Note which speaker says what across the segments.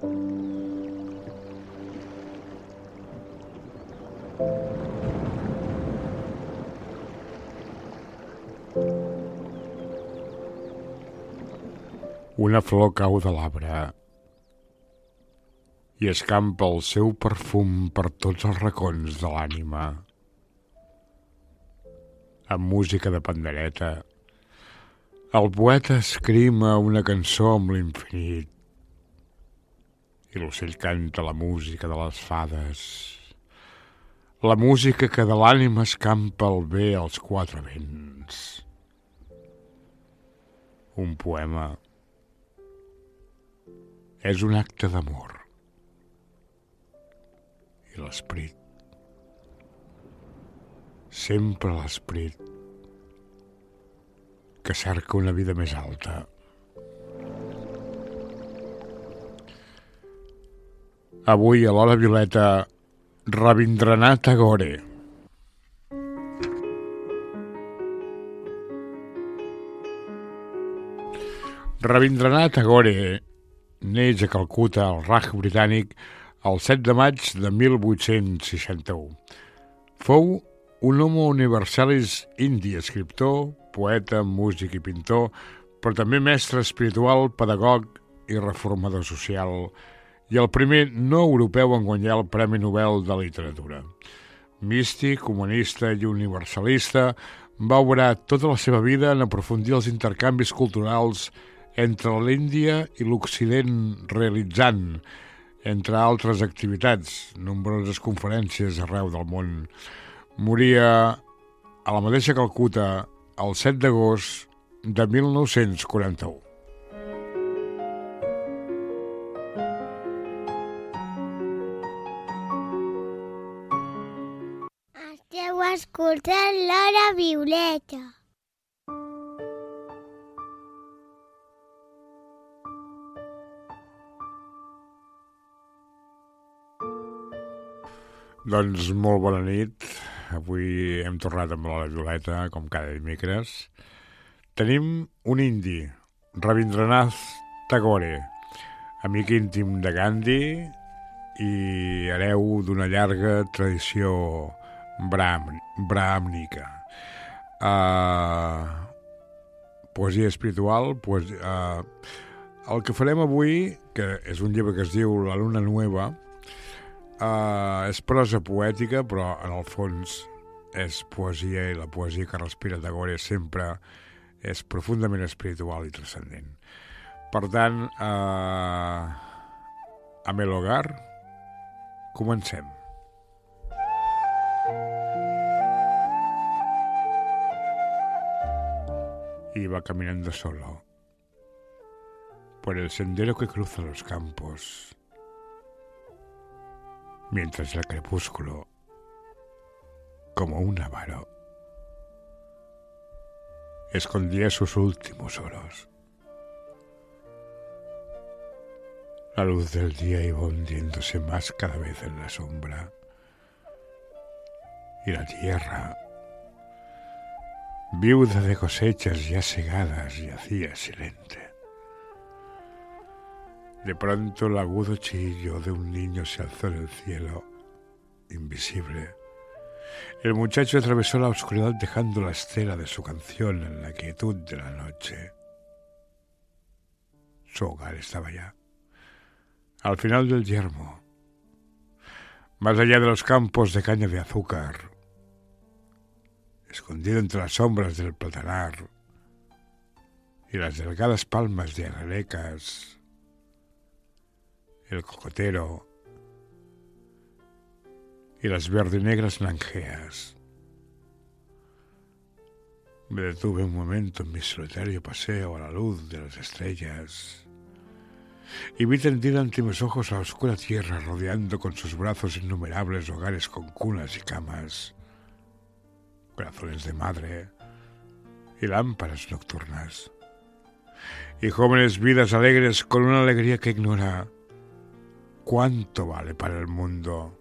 Speaker 1: Una flor cau de l'arbre i escampa el seu perfum per tots els racons de l'ànima. Amb música de pandereta, el poeta escrima una cançó amb l'infinit i l'ocell canta la música de les fades, la música que de l'ànima escampa el bé als quatre vents. Un poema és un acte d'amor. I l'esperit, sempre l'esperit, que cerca una vida més alta. Avui, a l'hora violeta, Rabindranath Tagore. Rabindranath Tagore neix a Calcuta, al Raj britànic, el 7 de maig de 1861. Fou un home universalis indi, escriptor, poeta, músic i pintor, però també mestre espiritual, pedagog i reformador social, i el primer no europeu en guanyar el Premi Nobel de Literatura. Místic, humanista i universalista, va obrar tota la seva vida en aprofundir els intercanvis culturals entre l'Índia i l'Occident realitzant, entre altres activitats, nombroses conferències arreu del món. Moria a la mateixa Calcuta el 7 d'agost de 1941.
Speaker 2: Escoltant l'Hora Violeta.
Speaker 1: Doncs molt bona nit. Avui hem tornat amb la Violeta, com cada dimecres. Tenim un indi, Rabindranath Tagore, amic íntim de Gandhi i hereu d'una llarga tradició brahm, brahmnica. Uh, poesia espiritual, poesia, uh, el que farem avui, que és un llibre que es diu La Luna Nueva, Uh, és prosa poètica, però en el fons és poesia i la poesia que respira Tagore sempre és profundament espiritual i transcendent. Per tant, uh, amb el hogar, comencem. Iba caminando solo por el sendero que cruza los campos mientras el crepúsculo, como un avaro, escondía sus últimos oros. La luz del día iba hundiéndose más cada vez en la sombra y la tierra, viuda de cosechas ya segadas, yacía silente. De pronto el agudo chillo de un niño se alzó en el cielo, invisible. El muchacho atravesó la oscuridad dejando la estela de su canción en la quietud de la noche. Su hogar estaba ya, al final del yermo, más allá de los campos de caña de azúcar, escondido entre las sombras del platanar y las delgadas palmas de arelecas el cocotero y las verdinegras langeas. Me detuve un momento en mi solitario paseo a la luz de las estrellas y vi tendida ante mis ojos la oscura tierra rodeando con sus brazos innumerables hogares con cunas y camas, corazones de madre y lámparas nocturnas, y jóvenes vidas alegres con una alegría que ignora cuánto vale para el mundo.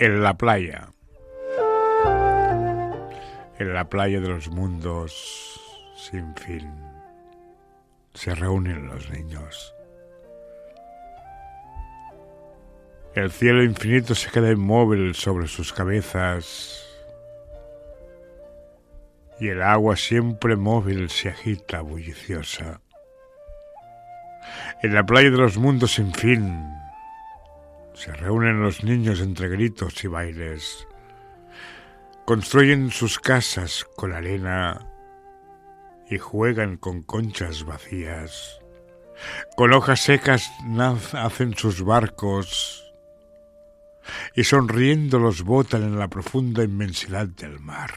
Speaker 1: En la playa. En la playa de los mundos sin fin se reúnen los niños. El cielo infinito se queda inmóvil sobre sus cabezas y el agua siempre móvil se agita bulliciosa. En la playa de los mundos sin fin se reúnen los niños entre gritos y bailes. Construyen sus casas con arena y juegan con conchas vacías. Con hojas secas hacen sus barcos y sonriendo los botan en la profunda inmensidad del mar.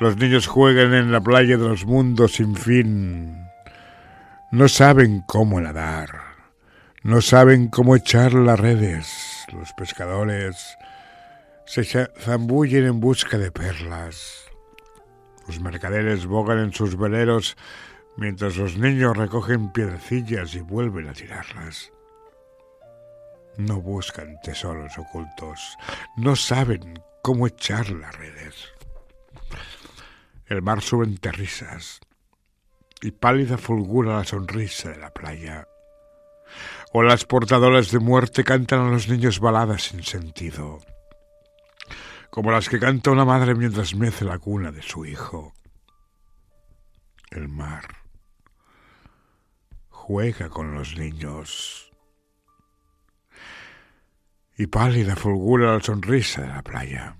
Speaker 1: Los niños juegan en la playa de los mundos sin fin. No saben cómo nadar no saben cómo echar las redes. Los pescadores se zambullen en busca de perlas. Los mercaderes bogan en sus veleros mientras los niños recogen piedrecillas y vuelven a tirarlas. No buscan tesoros ocultos, no saben cómo echar las redes. El mar sube entre risas y pálida fulgura la sonrisa de la playa o las portadoras de muerte cantan a los niños baladas sin sentido, como las que canta una madre mientras mece la cuna de su hijo. El mar juega con los niños y pálida fulgura la sonrisa de la playa.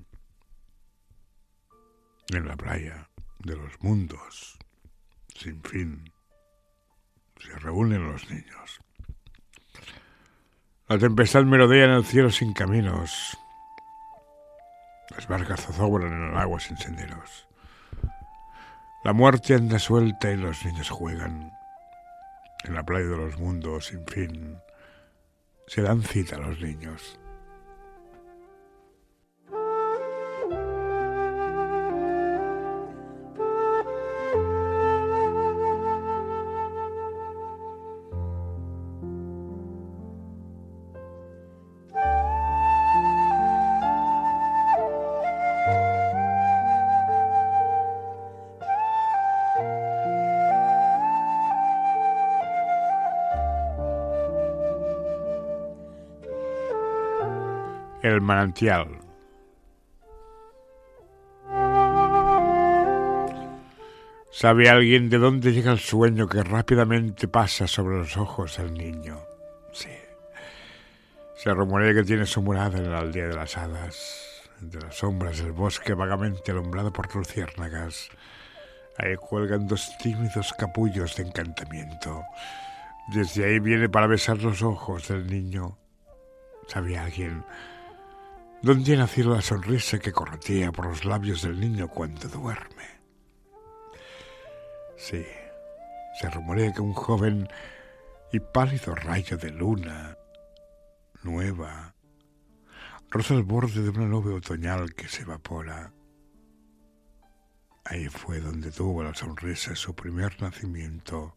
Speaker 1: En la playa de los mundos, sin fin, se reúnen los niños. La tempestad merodea en el cielo sin caminos. Las barcas zozobran en el agua sin senderos. La muerte anda suelta y los niños juegan. En la playa de los mundos sin fin se dan cita a los niños. ¿Sabe alguien de dónde llega el sueño que rápidamente pasa sobre los ojos del niño? Sí. Se rumorea que tiene su morada en la aldea de las hadas, entre las sombras del bosque vagamente alumbrado por luciérnagas. Ahí cuelgan dos tímidos capullos de encantamiento. Desde ahí viene para besar los ojos del niño. ¿Sabe alguien ¿Dónde ha nacido la sonrisa que corretea por los labios del niño cuando duerme? Sí, se rumorea que un joven y pálido rayo de luna nueva roza el borde de una nube otoñal que se evapora. Ahí fue donde tuvo la sonrisa su primer nacimiento,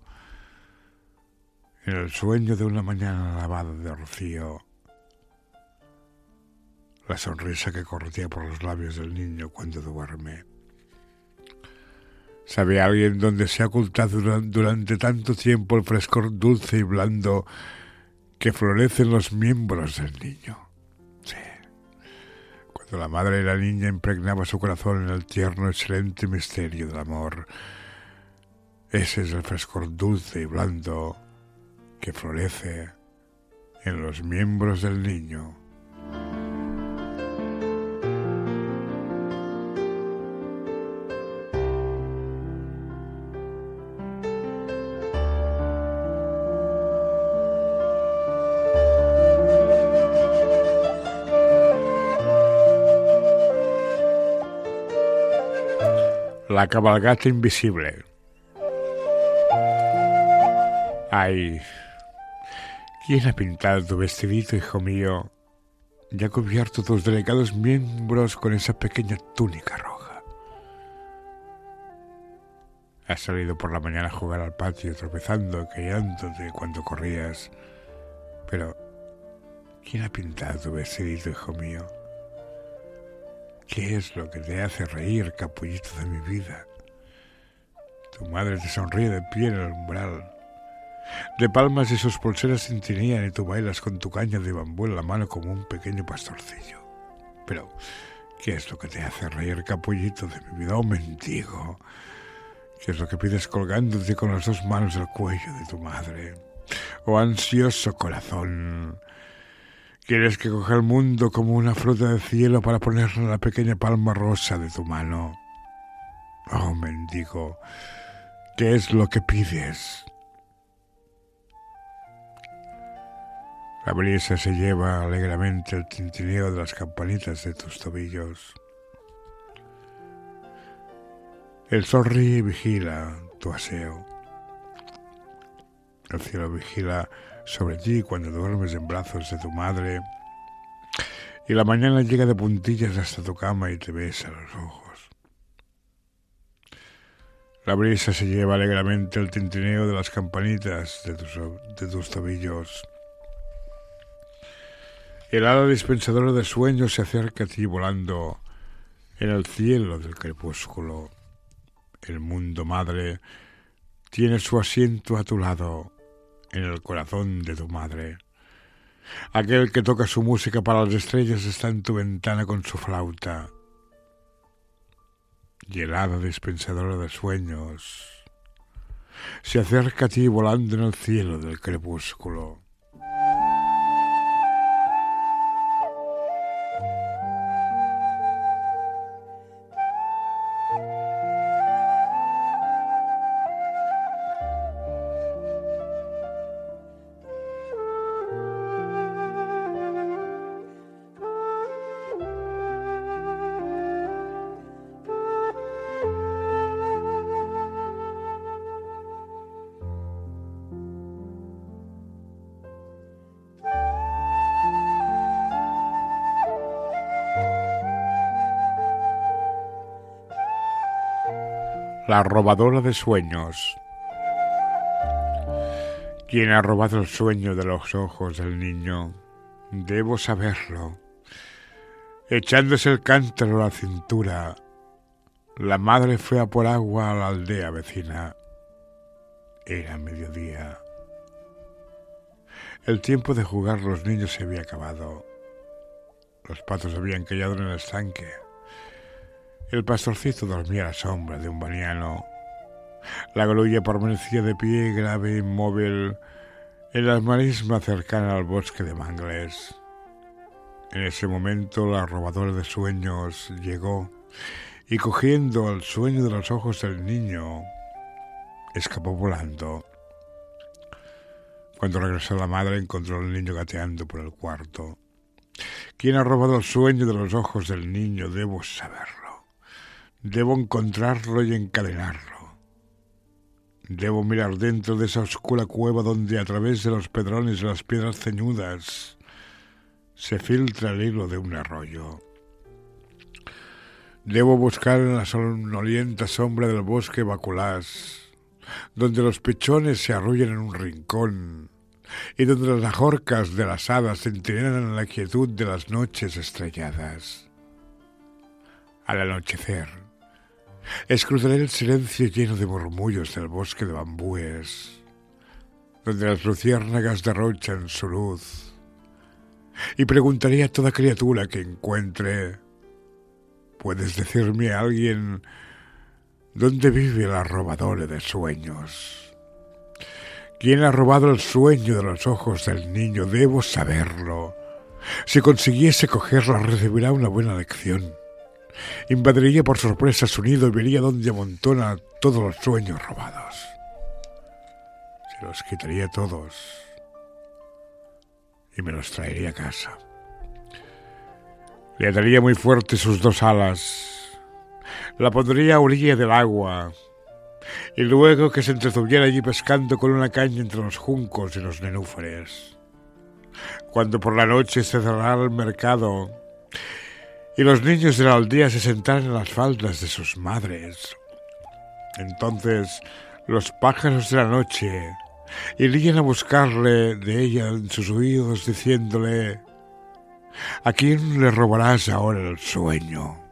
Speaker 1: en el sueño de una mañana lavada de rocío la sonrisa que corría por los labios del niño cuando duerme. ¿Sabe alguien dónde se ha ocultado durante tanto tiempo el frescor dulce y blando que florece en los miembros del niño? Sí. Cuando la madre y la niña impregnaba su corazón en el tierno, excelente misterio del amor, ese es el frescor dulce y blando que florece en los miembros del niño. La cabalgata invisible. Ay, ¿quién ha pintado tu vestidito, hijo mío? Y ha cubierto tus delicados miembros con esa pequeña túnica roja. Has salido por la mañana a jugar al patio, tropezando, callándote cuando corrías. Pero, ¿Quién ha pintado tu vestidito, hijo mío? ¿Qué es lo que te hace reír, capullito de mi vida? Tu madre te sonríe de pie en el umbral. De palmas y sus pulseras cintinean y tú bailas con tu caña de bambú en la mano como un pequeño pastorcillo. Pero, ¿qué es lo que te hace reír, capullito de mi vida, oh mendigo? ¿Qué es lo que pides colgándote con las dos manos del cuello de tu madre? Oh ansioso corazón, ¿quieres que coja el mundo como una fruta del cielo para ponerla en la pequeña palma rosa de tu mano? Oh mendigo, ¿qué es lo que pides? La brisa se lleva alegremente el tintineo de las campanitas de tus tobillos. El sol ríe y vigila tu aseo. El cielo vigila sobre ti cuando duermes en brazos de tu madre. Y la mañana llega de puntillas hasta tu cama y te besa los ojos. La brisa se lleva alegremente el tintineo de las campanitas de tus, de tus tobillos. El ala dispensadora de sueños se acerca a ti volando en el cielo del crepúsculo. El mundo madre tiene su asiento a tu lado en el corazón de tu madre. Aquel que toca su música para las estrellas está en tu ventana con su flauta. Y el hada dispensadora de sueños se acerca a ti volando en el cielo del crepúsculo. La robadora de sueños. ¿Quién ha robado el sueño de los ojos del niño? Debo saberlo. Echándose el cántaro a la cintura, la madre fue a por agua a la aldea vecina. Era mediodía. El tiempo de jugar los niños se había acabado. Los patos habían callado en el estanque. El pastorcito dormía a la sombra de un baniano. La grulla permanecía de pie, grave e inmóvil, en la marisma cercana al bosque de mangles. En ese momento la robadora de sueños llegó y cogiendo el sueño de los ojos del niño, escapó volando. Cuando regresó la madre encontró al niño gateando por el cuarto. ¿Quién ha robado el sueño de los ojos del niño? Debo saberlo. Debo encontrarlo y encadenarlo. Debo mirar dentro de esa oscura cueva donde a través de los pedrones y las piedras ceñudas se filtra el hilo de un arroyo. Debo buscar en la somnolienta sombra del bosque baculás, donde los pechones se arrullan en un rincón y donde las ajorcas de las hadas centinelan en la quietud de las noches estrelladas. Al anochecer, Escrutaré el silencio lleno de murmullos del bosque de bambúes, donde las luciérnagas derrochan su luz, y preguntaré a toda criatura que encuentre, ¿puedes decirme a alguien dónde vive la robadora de sueños? ¿Quién ha robado el sueño de los ojos del niño? Debo saberlo. Si consiguiese cogerlo, recibirá una buena lección. Invadiría por sorpresa su nido y vería dónde amontona todos los sueños robados. Se los quitaría todos y me los traería a casa. Le ataría muy fuerte sus dos alas, la pondría a orilla del agua y luego que se entretuviera allí pescando con una caña entre los juncos y los nenúfares. Cuando por la noche se cerrara el mercado y los niños de la aldea se sentaron en las faldas de sus madres. Entonces los pájaros de la noche irían a buscarle de ella en sus oídos diciéndole, ¿A quién le robarás ahora el sueño?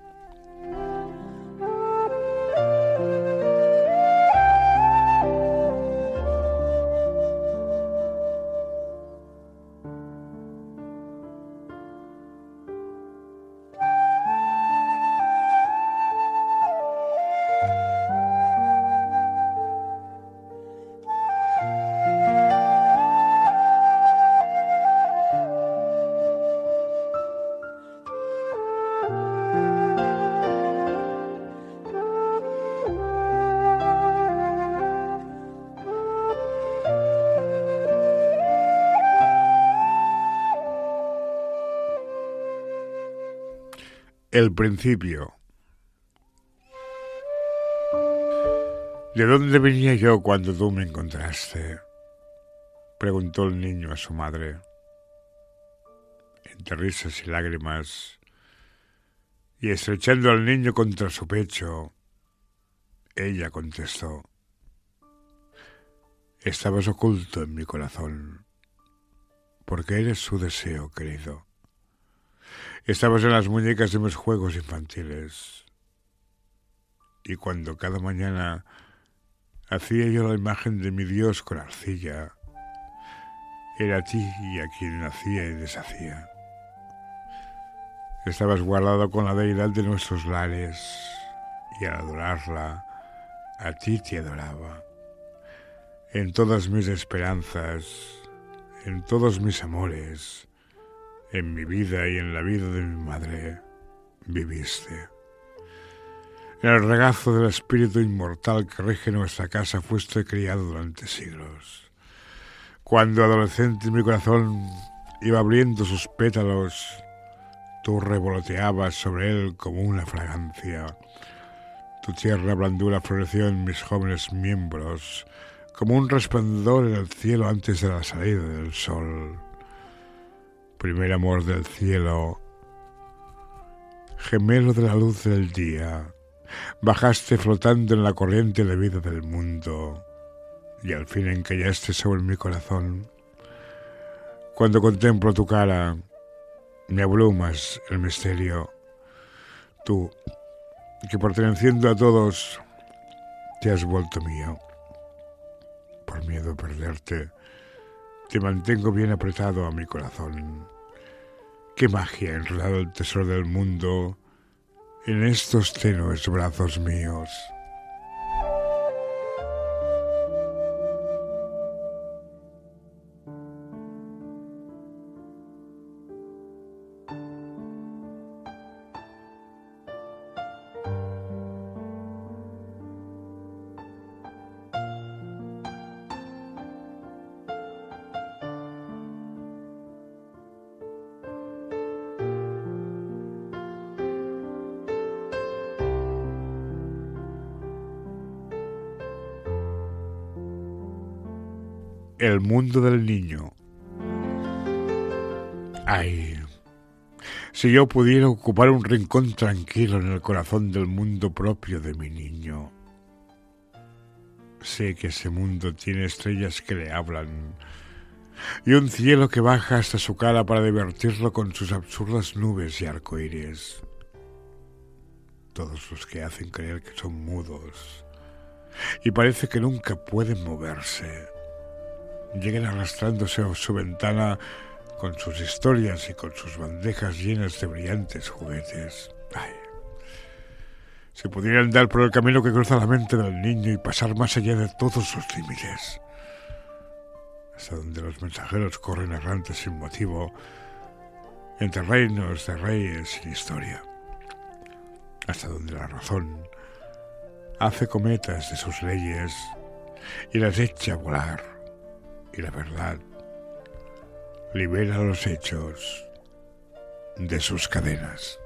Speaker 1: El principio. ¿De dónde venía yo cuando tú me encontraste? preguntó el niño a su madre. Entre risas y lágrimas, y estrechando al niño contra su pecho, ella contestó, Estabas oculto en mi corazón, porque eres su deseo, querido. Estabas en las muñecas de mis juegos infantiles. Y cuando cada mañana hacía yo la imagen de mi Dios con arcilla, era a ti y a quien hacía y deshacía. Estabas guardado con la deidad de nuestros lares y al adorarla, a ti te adoraba. En todas mis esperanzas, en todos mis amores, en mi vida y en la vida de mi madre viviste. En el regazo del espíritu inmortal que rige nuestra casa fuiste criado durante siglos. Cuando adolescente mi corazón iba abriendo sus pétalos, tú revoloteabas sobre él como una fragancia. Tu tierra blandura floreció en mis jóvenes miembros, como un resplandor en el cielo antes de la salida del sol primer amor del cielo, gemelo de la luz del día, bajaste flotando en la corriente de vida del mundo y al fin encallaste sobre mi corazón. Cuando contemplo tu cara, me abrumas el misterio. Tú, que perteneciendo a todos, te has vuelto mío. Por miedo a perderte, te mantengo bien apretado a mi corazón. Qué magia ha enredado el tesoro del mundo en estos tenues brazos míos. El mundo del niño. Ay, si yo pudiera ocupar un rincón tranquilo en el corazón del mundo propio de mi niño. Sé que ese mundo tiene estrellas que le hablan y un cielo que baja hasta su cara para divertirlo con sus absurdas nubes y arcoíris. Todos los que hacen creer que son mudos y parece que nunca pueden moverse lleguen arrastrándose a su ventana con sus historias y con sus bandejas llenas de brillantes juguetes. Ay. Si pudiera andar por el camino que cruza la mente del niño y pasar más allá de todos sus límites, hasta donde los mensajeros corren errantes sin motivo, entre reinos de reyes sin historia, hasta donde la razón hace cometas de sus leyes y las echa a volar y la verdad libera los hechos de sus cadenas.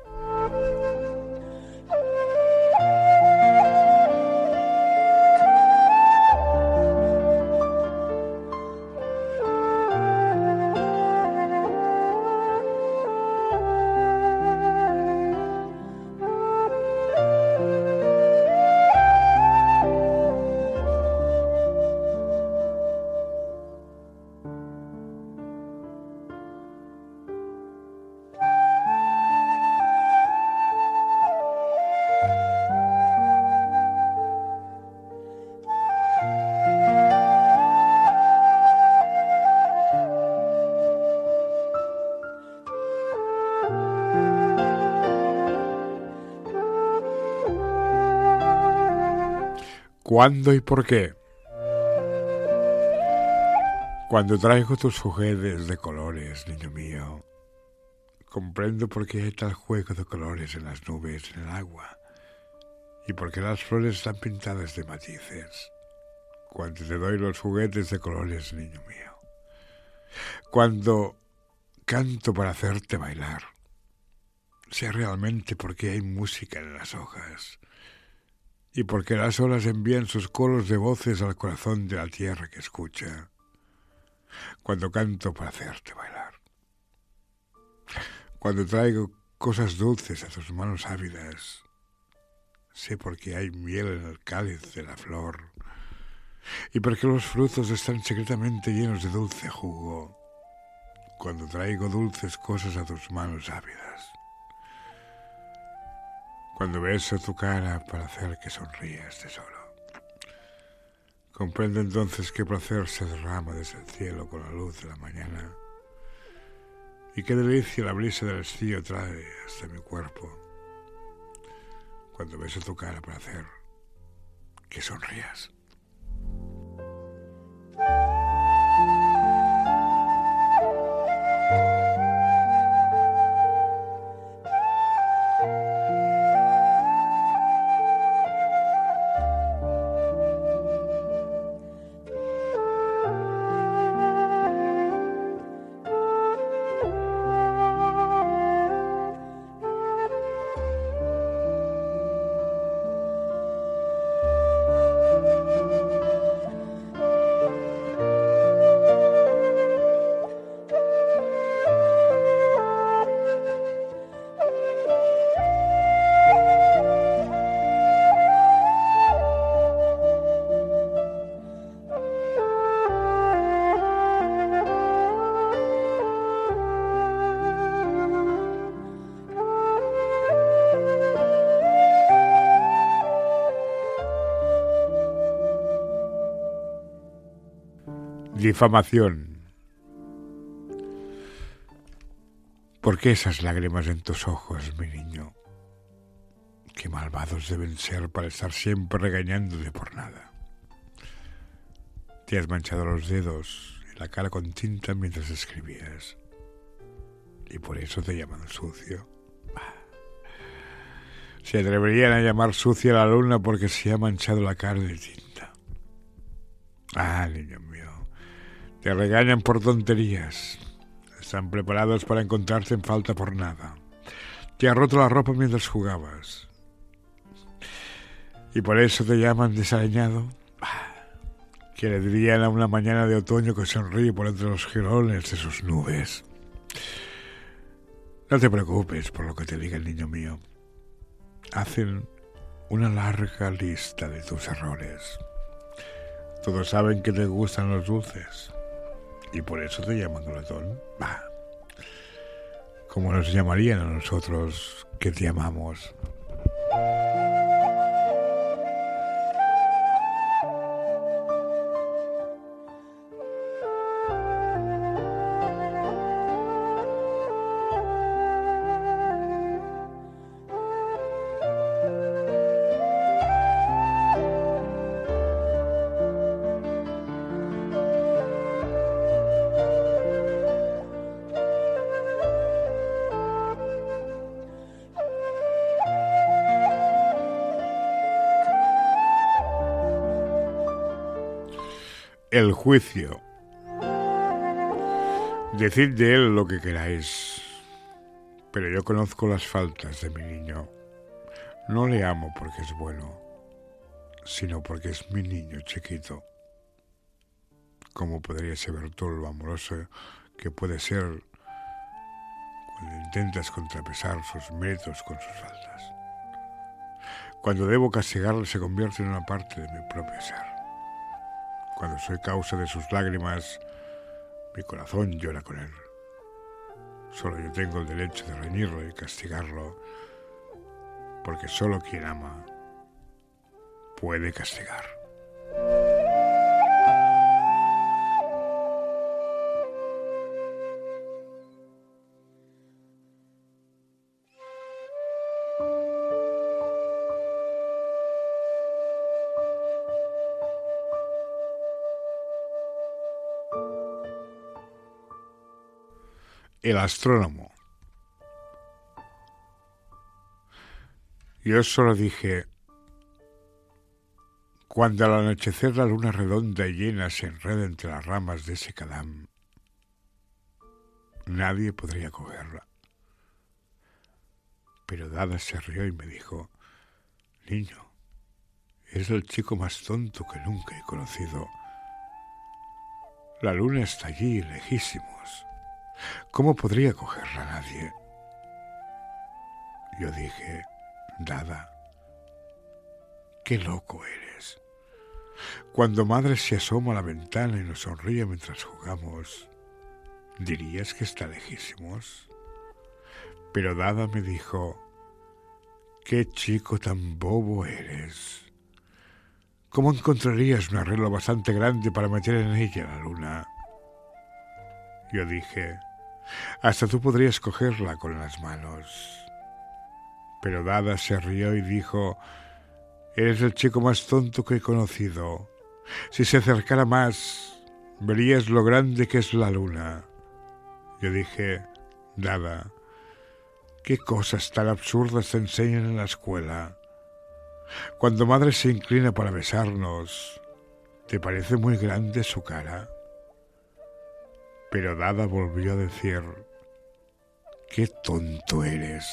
Speaker 1: ¿Cuándo y por qué? Cuando traigo tus juguetes de colores, niño mío, comprendo por qué hay tal juego de colores en las nubes, en el agua, y por qué las flores están pintadas de matices. Cuando te doy los juguetes de colores, niño mío. Cuando canto para hacerte bailar, sé realmente por qué hay música en las hojas y por qué las olas envían sus coros de voces al corazón de la tierra que escucha cuando canto para hacerte bailar. Cuando traigo cosas dulces a tus manos ávidas, sé por qué hay miel en el cáliz de la flor y por qué los frutos están secretamente llenos de dulce jugo cuando traigo dulces cosas a tus manos ávidas. Cuando beso tu cara para hacer que sonrías, tesoro. Comprendo entonces qué placer se derrama desde el cielo con la luz de la mañana y qué delicia la brisa del estío trae hasta mi cuerpo cuando beso tu cara para hacer que sonrías. Difamación. ¿Por qué esas lágrimas en tus ojos, mi niño? Qué malvados deben ser para estar siempre regañándote por nada. Te has manchado los dedos y la cara con tinta mientras escribías. Y por eso te llaman sucio. Se atreverían a llamar sucia la luna porque se ha manchado la cara de tinta. Ah, niño mío. Te regañan por tonterías. Están preparados para encontrarte en falta por nada. Te ha roto la ropa mientras jugabas. Y por eso te llaman desaliñado. Que le dirían a una mañana de otoño que sonríe por entre los girones de sus nubes. No te preocupes por lo que te diga el niño mío. Hacen una larga lista de tus errores. Todos saben que te gustan los dulces y por eso te llaman glotón. Bah. Como nos llamarían a nosotros que te amamos. El juicio. Decid de él lo que queráis, pero yo conozco las faltas de mi niño. No le amo porque es bueno, sino porque es mi niño chiquito. ¿Cómo podría saber tú lo amoroso que puede ser cuando intentas contrapesar sus méritos con sus faltas? Cuando debo castigarle se convierte en una parte de mi propio ser. Cuando soy causa de sus lágrimas, mi corazón llora con él. Solo yo tengo el derecho de reñirlo y castigarlo, porque solo quien ama puede castigar. El astrónomo. Yo solo dije, cuando al anochecer la luna redonda y llena se enreda entre las ramas de ese cadam, nadie podría cogerla. Pero Dada se rió y me dijo, Niño, es el chico más tonto que nunca he conocido. La luna está allí, lejísimos. ¿Cómo podría cogerla nadie? Yo dije, Dada, qué loco eres. Cuando madre se asoma a la ventana y nos sonríe mientras jugamos, ¿dirías que está lejísimos? Pero Dada me dijo, qué chico tan bobo eres. ¿Cómo encontrarías un arreglo bastante grande para meter en ella la luna? Yo dije, hasta tú podrías cogerla con las manos. Pero Dada se rió y dijo, Eres el chico más tonto que he conocido. Si se acercara más, verías lo grande que es la luna. Yo dije, Dada, ¿qué cosas tan absurdas te enseñan en la escuela? Cuando madre se inclina para besarnos, ¿te parece muy grande su cara? Pero Dada volvió a decir, qué tonto eres.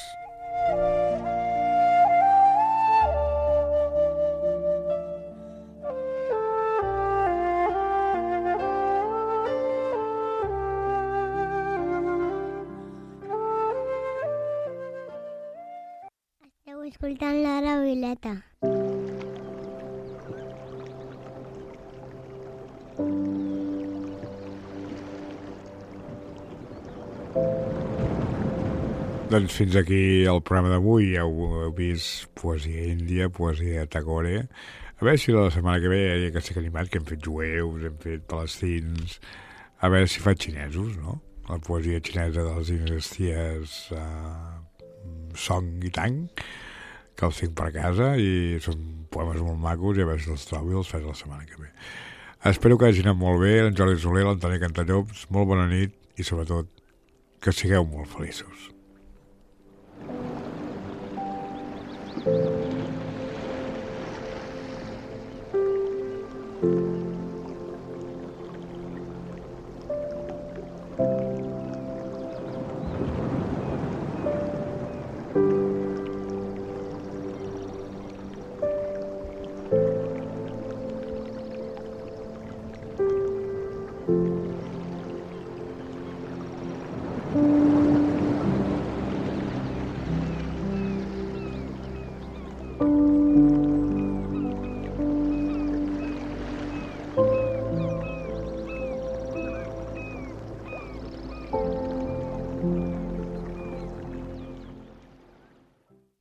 Speaker 2: escoltant l'Ara Vileta.
Speaker 1: Doncs fins aquí el programa d'avui. Ja heu vist poesia índia, poesia tagore. A veure si la setmana que ve hi ha que ser animat, que hem fet jueus, hem fet palestins... A veure si fa xinesos, no? La poesia xinesa de les dinasties uh, Song i Tang, que els tinc per casa i són poemes molt macos i a veure si els trobo i els faig la setmana que ve. Espero que hagi anat molt bé, en Jordi Soler, l'Antoni Cantallops, molt bona nit i sobretot que sigueu molt feliços. Thank you.